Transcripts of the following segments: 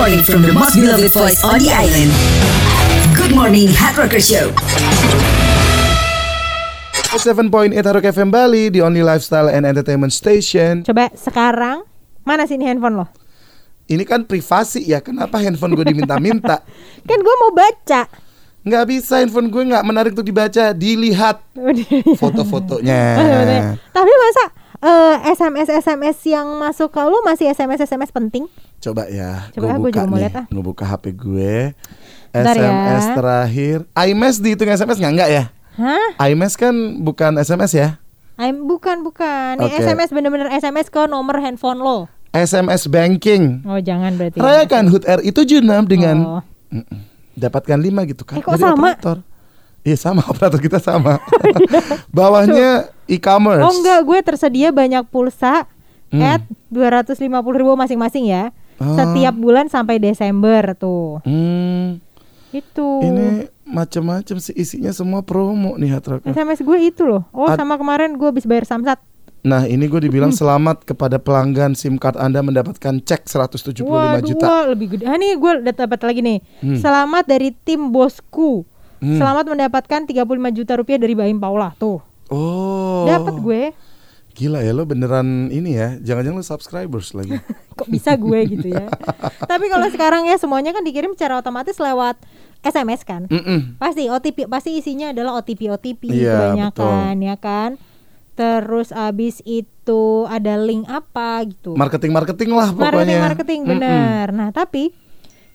morning from the most beloved voice on the island. Good morning, Hard Rocker Show. 7.8 Rock FM Bali, the only lifestyle and entertainment station. Coba sekarang mana sih ini handphone lo? Ini kan privasi ya, kenapa handphone gue diminta-minta? Kan gue mau baca. Nggak bisa handphone gue nggak menarik untuk dibaca, dilihat foto-fotonya. Tapi masa eh, SMS SMS yang masuk ke lu masih SMS SMS penting? Coba ya, Coba, gue gue buka mau nih, lihat, ah. ngebuka HP gue. Bentar ya. SMS terakhir, iMess dihitung SMS nggak nggak ya? Hah? iMess kan bukan SMS ya? I'm, bukan bukan. Ini Oke. SMS bener-bener SMS ke nomor handphone lo. SMS banking. Oh jangan berarti. Rayakan HUT RI 76 dengan Oh. Dapatkan 5 gitu kan. Eh, kok Dari sama? operator. Iya sama operator kita sama. Bawahnya e-commerce. Oh enggak, gue tersedia banyak pulsa Hmm. at 250 ribu masing-masing ya. Oh. Setiap bulan sampai Desember tuh. Hmm, Itu. ini macam-macam sih isinya semua promo nih Rocker. SMS gue itu loh. Oh, Ad- sama kemarin gue habis bayar Samsat. Nah ini gue dibilang selamat kepada pelanggan SIM card Anda mendapatkan cek 175 Waduh, juta. wah, lebih gede. Ah, nih gue udah dapat lagi nih. Selamat dari tim bosku. Hmm. Selamat mendapatkan 35 juta rupiah dari Baim Paula tuh. Oh. Dapat gue. Gila ya lo beneran ini ya. Jangan-jangan lo subscribers lagi. Kok bisa gue gitu ya. Tapi kalau sekarang ya semuanya kan dikirim secara otomatis lewat SMS kan. Mm-mm. Pasti OTP pasti isinya adalah OTP OTP Iya, kebanyakan ya kan. Terus abis itu ada link apa gitu. Marketing-marketing lah pokoknya. marketing marketing bener. Nah tapi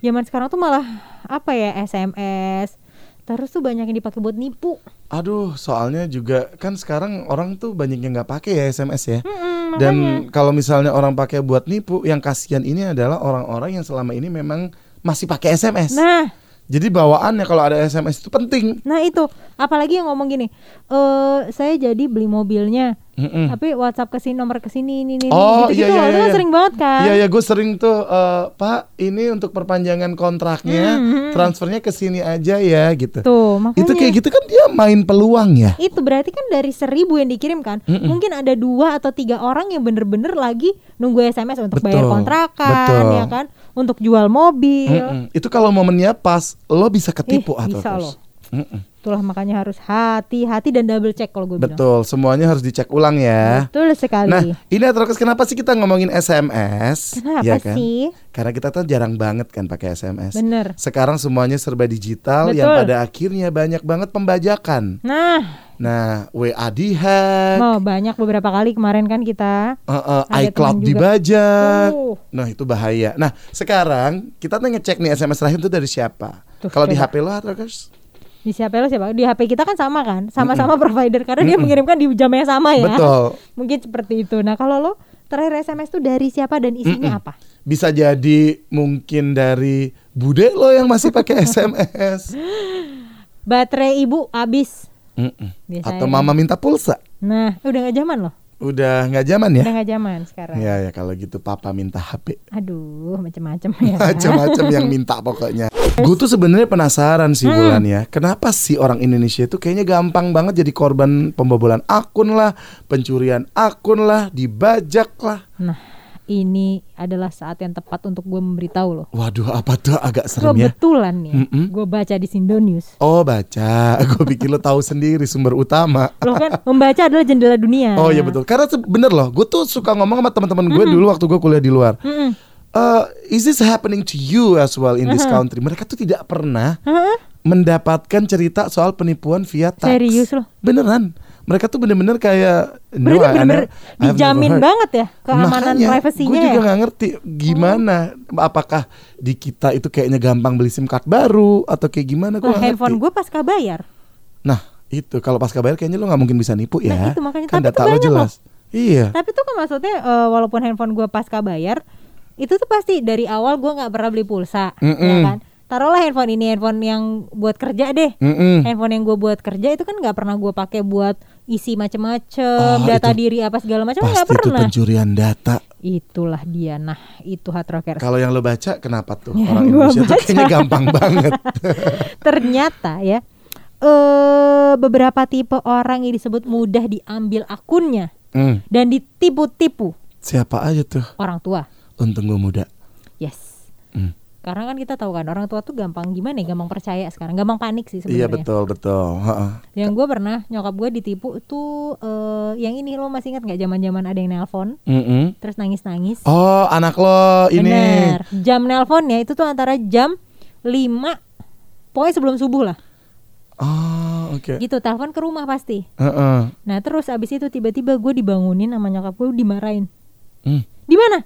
zaman sekarang tuh malah apa ya SMS. Terus tuh banyak yang dipakai buat nipu. Aduh, soalnya juga kan sekarang orang tuh banyak yang nggak pakai ya SMS ya. Mm-mm, Dan kalau misalnya orang pakai buat nipu, yang kasihan ini adalah orang-orang yang selama ini memang masih pakai SMS. Nah Jadi bawaannya kalau ada SMS itu penting. nah itu apalagi yang ngomong gini. eh saya jadi beli mobilnya. Mm-mm. Tapi WhatsApp ke sini nomor ke sini ini ini Oh gitu-gitu iya iya loh. Itu iya. kan sering banget kan. Iya iya gue sering tuh eh, Pak ini untuk perpanjangan kontraknya Hmm, transfernya ke sini aja ya gitu. Tuh, makanya Itu kayak gitu kan dia main peluang ya. itu berarti kan dari seribu yang dikirimkan mungkin ada dua atau tiga orang yang bener-bener lagi nunggu SMS untuk bayar Betul, kontrakan betul. ya kan untuk jual mobil Mm-mm. Itu kalau momennya pas lo bisa ketipu Ih, atau bisa terus. loh. Mm-mm. itulah makanya harus hati-hati dan double check kalau gue bilang Betul, semuanya harus dicek ulang ya. betul sekali Nah, ini Atrokes kenapa sih kita ngomongin SMS? Kenapa Ya kan? sih? Karena kita tuh jarang banget kan pakai SMS. Bener. Sekarang semuanya serba digital yang Betul. pada akhirnya banyak banget pembajakan. nah Nah, WA dihack, mau banyak beberapa kali kemarin kan kita uh, uh, iCloud dibajak. Tuh. Nah, itu bahaya. Nah, sekarang kita tuh ngecek nih SMS terakhir itu dari siapa? Kalau di. HP lo Atrokes? di siapa lo siapa di HP kita kan sama kan sama-sama provider karena dia mengirimkan di jam yang sama ya Betul. mungkin seperti itu nah kalau lo terakhir SMS tuh dari siapa dan isinya apa Bisa jadi mungkin dari bude lo yang masih pakai SMS. baterai ibu habis Biasanya. Atau mama minta pulsa. nah udah nggak zaman loh Udah nggak zaman ya? udah nggak zaman sekarang Ya ya kalau gitu papa minta HP. aduh macem-macem ya Macam-macam yang minta pokoknya. Gue tuh sebenarnya penasaran sih Hmm. bulan ya. Kenapa sih orang Indonesia itu kayaknya gampang banget jadi korban pembobolan akun lah, pencurian akun lah, dibajak lah. nah ini adalah saat yang tepat untuk gue memberitahu lo Waduh, apa tuh agak serem ya? kebetulan nih Mm-mm. gue baca di Sindo News Oh baca, gue pikir lo tahu sendiri sumber utama. lo kan membaca adalah jendela dunia Oh iya betul. Karena se- bener loh, gue tuh suka ngomong sama teman-teman gue dulu waktu gue kuliah di luar. Mm-mm. Uh, is this happening to you as well in this country? Mereka tuh tidak pernah Hah? mendapatkan cerita soal penipuan via tax. Serius loh? Beneran. Mereka tuh bener-bener kayak no, Berarti I bener-bener dijamin banget ya keamanan Makanya, privasinya Gue juga ya? nggak ngerti gimana apakah di kita itu kayaknya gampang beli SIM card baru atau kayak gimana gue Nah, handphone gue pasca bayar. Nah, itu kalau pasca bayar kayaknya lo nggak mungkin bisa nipu ya. Nah, itu makanya. kan Tapi data lo jelas. Iya. Tapi tuh kan maksudnya eh, walaupun handphone gue pasca bayar, itu tuh pasti dari awal gue nggak pernah beli pulsa, ya Mm-mm. kan? Taruhlah handphone ini handphone yang buat kerja deh. Mm-mm. Handphone yang gue buat kerja itu kan nggak pernah gue pakai buat isi macem-macem, Oh, data itu diri apa segala macam nggak Pasti itu pernah. pencurian data. Itulah dia. Nah, itu hard rockers. Kalau yang lo baca kenapa tuh Yang orang Indonesia tuh baca. kayaknya gampang banget. Ternyata ya eh beberapa tipe orang yang disebut mudah diambil akunnya Hmm, dan ditipu-tipu siapa aja tuh? orang tua. Untung gue muda. Yes. Hmm. Karena kan kita tahu kan orang tua tuh gampang gimana ya, gampang percaya sekarang, gampang panik sih Iya sebenarnya. betul betul. Heeh. Yang gue pernah nyokap gue ditipu tuh eh, yang ini lo masih ingat nggak zaman-zaman ada yang nelpon Mm-mm. terus nangis-nangis. Oh anak lo ini. Bener. Jam nelponnya itu tuh antara jam 5 pokoknya sebelum subuh lah. Oh oke. Gitu, telepon ke rumah pasti. Heeh. Nah, terus abis itu tiba-tiba gue dibangunin sama nyokap gue dimarahin. Hmm. Di mana?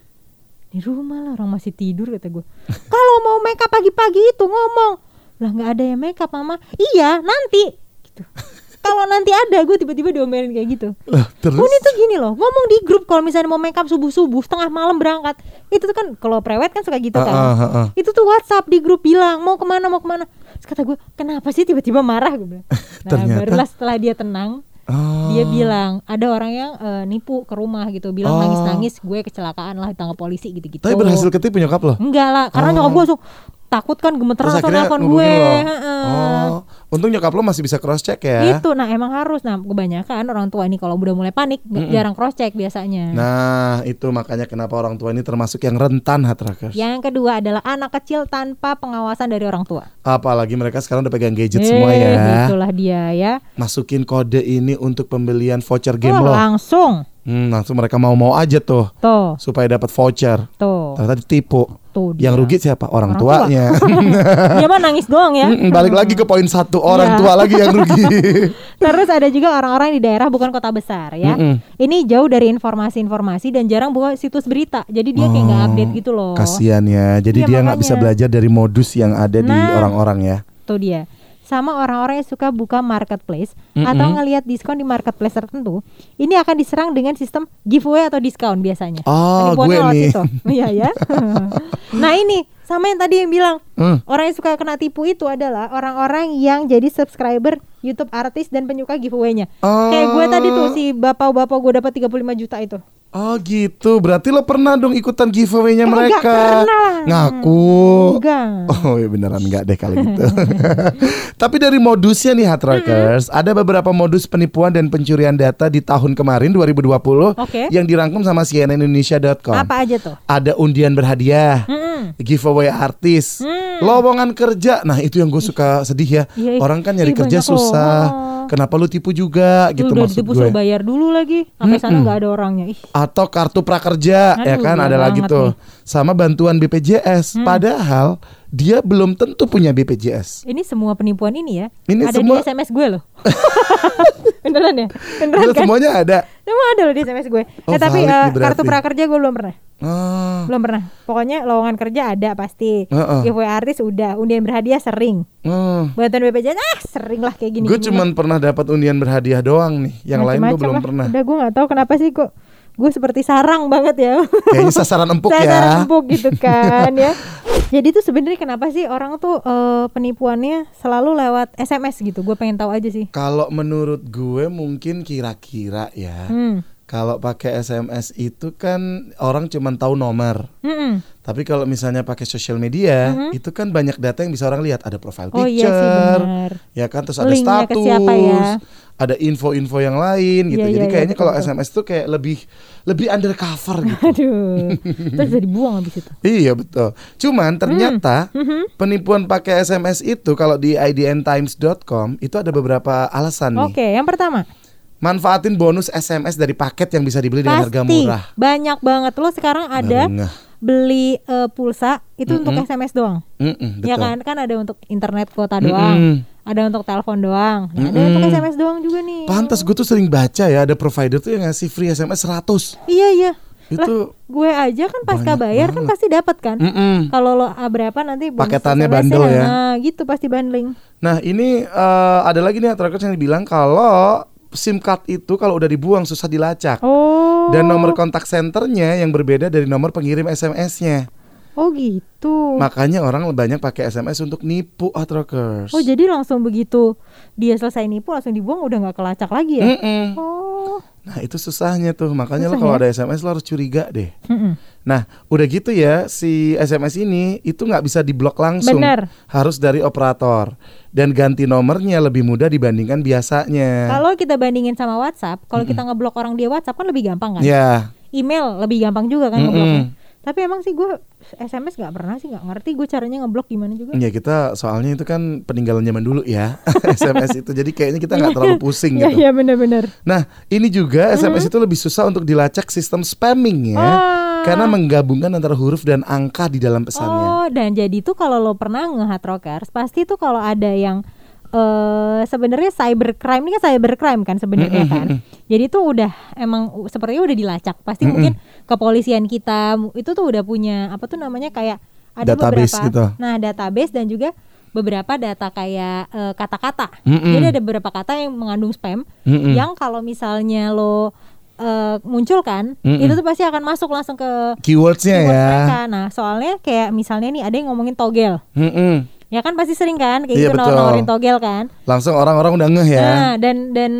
Di rumah lah orang masih tidur kata gue. Kalau mau make up pagi-pagi itu ngomong. Lah nggak ada yang make up mama. Iya nanti. Gitu. Kalau nanti ada gue tiba-tiba diomelin kayak gitu. Lah, terus? Uni tuh gini loh, ngomong di grup kalau misalnya mau make up subuh-subuh, setengah malam berangkat. Itu tuh kan kalau prewed kan suka gitu kan. Heeh, heeh. Itu tuh WhatsApp di grup bilang mau ke mana mau ke mana. Terus kata gue, kenapa sih tiba-tiba marah gue bilang. Nah, Ternyata- barulah setelah dia tenang, Oh. dia bilang ada orang yang eh, nipu ke rumah gitu, bilang Oh. nangis-nangis, gue kecelakaan lah ditangkap polisi gitu-gitu. Tapi berhasil ketipu nyokap lo? Enggak lah, karena Oh. nyokap gue langsung takut kan gemeteran nelfon ngubungin gue. Oh, untung nyokap lo masih bisa cross check ya. Itu nah emang harus nah kebanyakan orang tua ini kalau udah mulai panik nggak- jarang cross check biasanya. Nah, itu makanya kenapa orang tua ini termasuk yang rentan heart trackers. Yang kedua adalah anak kecil tanpa pengawasan dari orang tua. Apalagi mereka sekarang udah pegang gadget Eh, semua ya. Itulah dia ya. Masukin kode ini untuk pembelian voucher game Oh, lo. langsung Hmm, langsung mereka mau-mau aja tuh tuh supaya dapat voucher. tuh Ternyata ditipu. tuh Yang dia. rugi siapa? Orang, Orang tua. tuanya. dia mah nangis doang ya. Mm-mm, Balik lagi ke poin satu orang Iya. tua lagi yang rugi. Terus ada juga orang-orang di daerah bukan kota besar ya. Mm-mm. Ini jauh dari informasi-informasi dan jarang buka situs berita. Jadi dia kayak nggak update gitu loh. Kasian ya. Jadi Iya, dia nggak bisa belajar dari modus yang ada di Nah. orang-orang ya. Tuh dia. Sama orang-orang yang suka buka marketplace Mm-mm. atau ngelihat diskon di marketplace tertentu, ini akan diserang dengan sistem giveaway atau diskon biasanya. Oh, gue nih. Iya ya. nah ini sama yang tadi yang bilang Hmm. orang yang suka kena tipu itu adalah orang-orang yang jadi subscriber YouTube artis dan penyuka giveaway-nya. Kayak gue tadi tuh si bapak-bapak gue dapat 35 juta itu. Oh gitu, berarti lo pernah dong ikutan giveaway-nya Enggak mereka? pernah. Ngaku. Enggak. Oh ya beneran enggak deh kalau gitu. Tapi dari modusnya nih Hard Rockers, ada beberapa modus penipuan dan pencurian data di tahun kemarin 2020 Oke. yang dirangkum sama cnnindonesia.com. Apa aja tuh? Ada undian berhadiah, Mm-mm. giveaway artis, Hmm. lowongan kerja. Nah itu yang gue suka sedih ya. Iya. Orang kan nyari kerja susah. Kenapa lu tipu juga gitu Lu udah maksud ditipu gue. suruh bayar dulu lagi. Sampai sana nggak ada orangnya. Ih. Atau kartu prakerja ya Aduh, kan gila ada lagi tuh nih. Hmm. sama bantuan BPJS padahal dia belum tentu punya BPJS Ini semua penipuan ini ya. Ini ada semua- di SMS gue loh. Beneran ya? Beneran Itu kan? semuanya ada Semua ada loh di SMS gue. Oh, eh tapi berarti. kartu prakerja gue belum pernah. oh, Belum pernah. Pokoknya lowongan kerja ada pasti. Heeh. Giveaway artis udah. Undian berhadiah sering. oh. Bantuan BPJS ah sering lah kayak gini. gue cuman pernah dapat undian berhadiah doang nih yang lain gue belum pernah Udah gue nggak tahu kenapa sih kok gue seperti sarang banget ya. kayaknya sasaran empuk ya Sasaran empuk gitu kan ya. Jadi tuh sebenarnya kenapa sih orang tuh eh, penipuannya selalu lewat SMS gitu? Gue pengen tahu aja sih. kalau menurut gue mungkin kira-kira ya Hmm. Kalau pakai SMS itu kan orang cuman tahu nomor Mm-mm. Tapi kalau misalnya pakai sosial media, itu kan banyak data yang bisa orang lihat. Ada profile Mhm. Oh picture, iya sih ya kan, terus ada Linknya ke status, siapa ya? ada info-info yang lain gitu. Iya, Jadi iya, iya, kayaknya betul, kalau. SMS tuh kayak lebih lebih undercover gitu. Aduh. Terus bisa dibuang habis itu. iya betul. Cuman ternyata Mhm. penipuan pakai SMS itu kalau di idntimes.com itu ada beberapa alasan nih. Oke, yang pertama Manfaatin bonus SMS dari paket yang bisa dibeli dengan harga pasti murah. banyak banget lo sekarang ada Ngeh. beli eh, pulsa itu untuk SMS doang. Mm-mm, Ya betul. kan? Kan ada untuk internet kuota doang, Mm-mm. ada untuk telepon doang, nah, ada untuk Mm-mm. SMS doang juga nih. Pantas gue tuh sering baca ya ada provider tuh yang ngasih free SMS 100. Iya iya. Itu Gue aja kan pasca bayar kan banget. pasti dapat kan. Mm-mm. Kalau lo ah, berapa nanti Paketannya bundle ya. Nah, gitu pasti bundling. Nah ini eh, ada lagi nih trackers yang bilang kalau SIM card itu kalau udah dibuang susah dilacak Oh. dan nomor kontak centernya yang berbeda dari nomor pengirim SMS-nya. Oh gitu. Makanya orang banyak pakai SMS untuk nipu trackers. Oh jadi langsung begitu dia selesai nipu langsung dibuang udah nggak kelacak lagi ya? Mm-mm. Oh. Nah itu susahnya tuh makanya lo Susah kalau ya? ada SMS lo harus curiga deh. Mm-mm. Nah udah gitu ya si SMS ini itu nggak bisa diblok langsung, Bener. harus dari operator dan ganti nomornya lebih mudah dibandingkan biasanya. Kalau kita bandingin sama WhatsApp, kalau kita ngeblok orang dia WhatsApp kan lebih gampang kan? Ya. Email lebih gampang juga kan ngebloknya. Tapi emang sih gue SMS nggak pernah sih nggak ngerti gue caranya ngeblok gimana juga. Ya kita soalnya itu kan peninggalan zaman dulu ya SMS itu jadi kayaknya kita nggak terlalu pusing Iya gitu. iya benar-benar. Nah ini juga SMS itu lebih susah untuk dilacak sistem spamming ya Ah. karena menggabungkan antara huruf dan angka di dalam pesannya. Oh dan jadi tuh kalau lo pernah nge-hard rockers pasti tuh kalau ada yang eh sebenarnya cybercrime ini kan cybercrime kan sebenarnya kan. Jadi tuh udah emang sepertinya udah dilacak. Pasti mungkin kepolisian kita itu tuh udah punya apa tuh namanya kayak ada Database beberapa gitu. nah database dan juga beberapa data kayak eh, kata-kata. Mm-mm. Jadi ada beberapa kata yang mengandung spam Mm-mm. yang kalau misalnya lo eh, munculkan Mm-mm. itu tuh pasti akan masuk langsung ke Keywordsnya keyboard ya. mereka. Nah, soalnya kayak misalnya nih ada yang ngomongin togel. Mm-mm. Ya kan pasti sering kan kayak Iya, gitu betul. nawarin togel kan. Langsung orang-orang udah ngeh ya. Nah, dan dan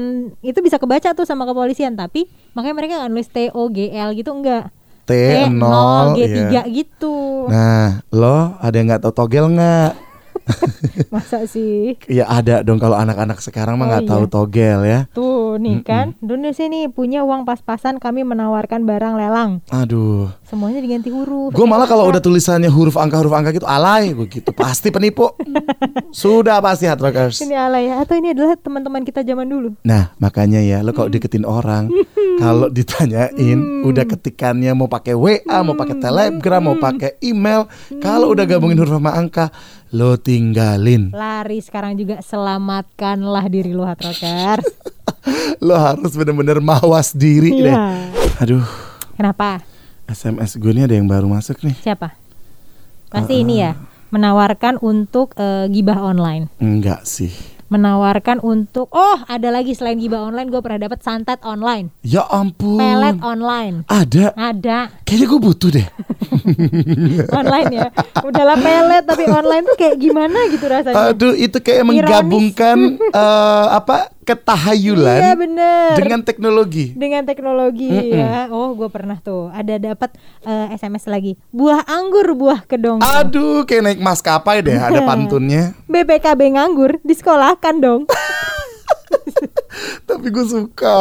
itu bisa kebaca tuh sama kepolisian, tapi makanya mereka nggak nulis T O G L gitu enggak. T 0 G 3 iya. gitu. Nah, lo ada yang nggak tahu togel nggak? Masa sih? Ya ada dong kalau anak-anak sekarang mah Oh, nggak iya. tahu togel ya. Tuh nih kan, Indonesia nih punya uang pas-pasan kami menawarkan barang lelang. Aduh. Semuanya diganti huruf. Gue malah kalau udah tulisannya huruf angka huruf angka gitu alay gue gitu pasti penipu. Sudah pasti hard rockers. ini alay ya atau ini adalah teman-teman kita zaman dulu. Nah makanya ya lo kalau deketin orang kalau ditanyain udah ketikannya mau pakai WA mau pakai Telegram mau pakai email kalau udah gabungin huruf sama angka lo tinggalin. Lari sekarang juga selamatkanlah diri lu hard rockers. Lo harus bener-bener mawas diri deh. Iya. Aduh Kenapa? SMS gue ini ada yang baru masuk nih. Siapa? Pasti ini ya, menawarkan untuk eh, gibah online. Enggak sih. Menawarkan untuk oh, ada lagi selain gibah online gue pernah dapat santet online, Ya ampun. pelet online. Ada. Ada Kayaknya gue butuh deh. online ya. Udahlah pelet tapi online tuh kayak gimana gitu rasanya. Aduh, itu kayak Ironis. menggabungkan eh, apa ketahayulan Iya bener. dengan teknologi. dengan teknologi Mm-mm. ya. Oh, gue pernah tuh ada dapat eh, SMS lagi. Buah anggur, buah kedong. Aduh, kayak naik maskapai deh, ada pantunnya. BPKB nganggur disekolahkan dong. Tapi gue suka.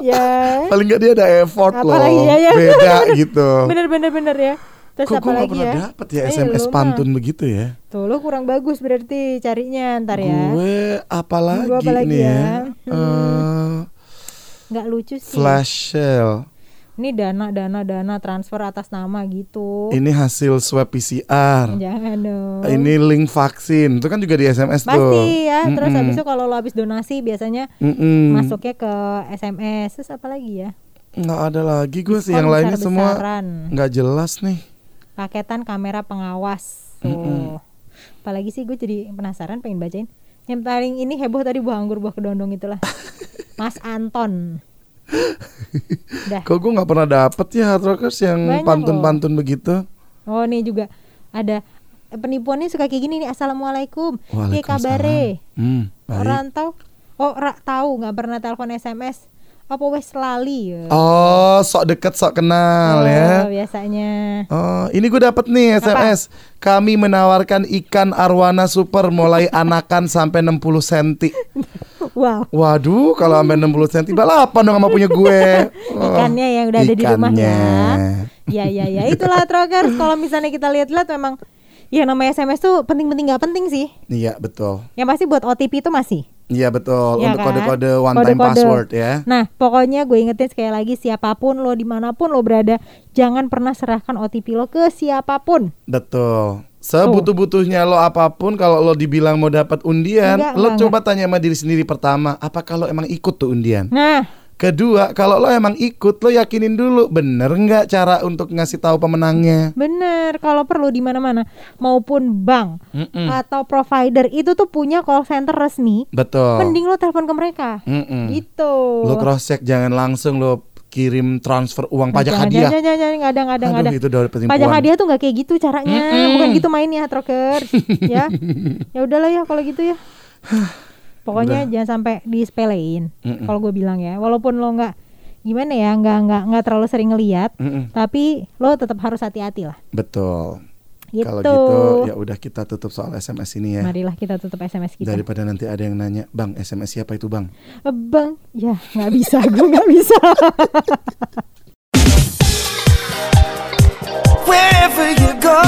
ya. Paling nggak dia ada effort loh, Apalagi ya, ya. beda gitu. Bener bener bener ya. Terus Kok apa gue gak pernah ya? dapet ya Eh, SMS mah. pantun begitu ya? Tuh lu kurang bagus berarti carinya ntar ya. Gue apalagi, Gue apalagi nih ya? ya? Eh, Nggak lucu sih. flash sale. Ini dana dana dana transfer atas nama gitu. Ini hasil swab PCR. Jangan dong. Ini link vaksin. Itu kan juga di SMS tuh. Pasti ya. Terus Mm-mm. habis itu kalau lo habis donasi biasanya Mm-mm. masuknya ke SMS. Terus apa lagi ya? Nggak ada lagi gue sih yang lainnya semua nggak jelas nih. Paketan kamera pengawas. Tuh. Apalagi sih gue jadi penasaran pengen bacain. Yang paling ini heboh tadi buah anggur buah kedondong itulah. Mas Anton. Dah. Kok gue nggak pernah dapet ya hard rockers yang pantun-pantun begitu? Oh nih juga ada penipuannya suka kayak gini nih. Assalamualaikum. Piye Waalaikumsalam. kabare? Hmm, Orang tahu? Oh, ra, tahu nggak pernah telepon SMS. Apa wes lali ya? Oh, sok deket sok kenal Oh, ya. biasanya. Oh, ini gue dapet nih SMS. Kami menawarkan ikan arwana super mulai anakan sampai 60 cm. Wow. Waduh, kalau sampai 60 cm balapan dong sama punya gue. Oh, Ikannya yang udah ada di rumah ya. ikannya. Ya ya ya itulah trokers. Kalau misalnya kita lihat-lihat memang ya namanya SMS tuh penting-penting nggak penting sih. Iya, betul. Yang pasti buat OTP itu masih. Iya, betul. Iya Untuk kan? kode-kode one time Kode-kode. password ya. Nah, pokoknya gue ingetin sekali lagi siapa pun lo di mana pun lo berada, jangan pernah serahkan OTP lo ke siapa pun. Betul. Sebutuh-butuhnya lo apa pun kalau lo dibilang mau dapat undian, Enggak, lo enggak, coba tanya sama diri sendiri pertama, apa kalau emang ikut tuh undian? Nah, Kedua, kalau lo emang ikut, lo yakinin dulu bener nggak cara untuk ngasih tahu pemenangnya. bener kalau perlu di mana-mana maupun bank Mm-mm. atau provider itu tuh punya call center resmi. Betul. Mending lo telepon ke mereka. Mm-mm. Gitu. Lo cross check jangan langsung lo kirim transfer uang pajak Jangan, hadiah. Jangan, jangan, jangan, nggak ada, nggak ada, nggak ada. itu. Pajak hadiah tuh nggak kayak gitu caranya, Mm-mm. bukan gitu mainnya trokers, ya. Ya udahlah ya kalau gitu ya. Pokoknya jangan sampai disepelein. Mm-mm. Kalau gue bilang ya, walaupun lo nggak gimana ya, nggak nggak nggak terlalu sering ngeliat, Mm-mm. tapi lo tetap harus hati-hati lah. Betul. Gitu. Kalau gitu ya udah kita tutup soal SMS ini ya. Marilah kita tutup SMS kita. Daripada nanti ada yang nanya, Bang SMS siapa itu Bang? Eh, Bang, ya nggak bisa, gue nggak bisa. Wherever you go.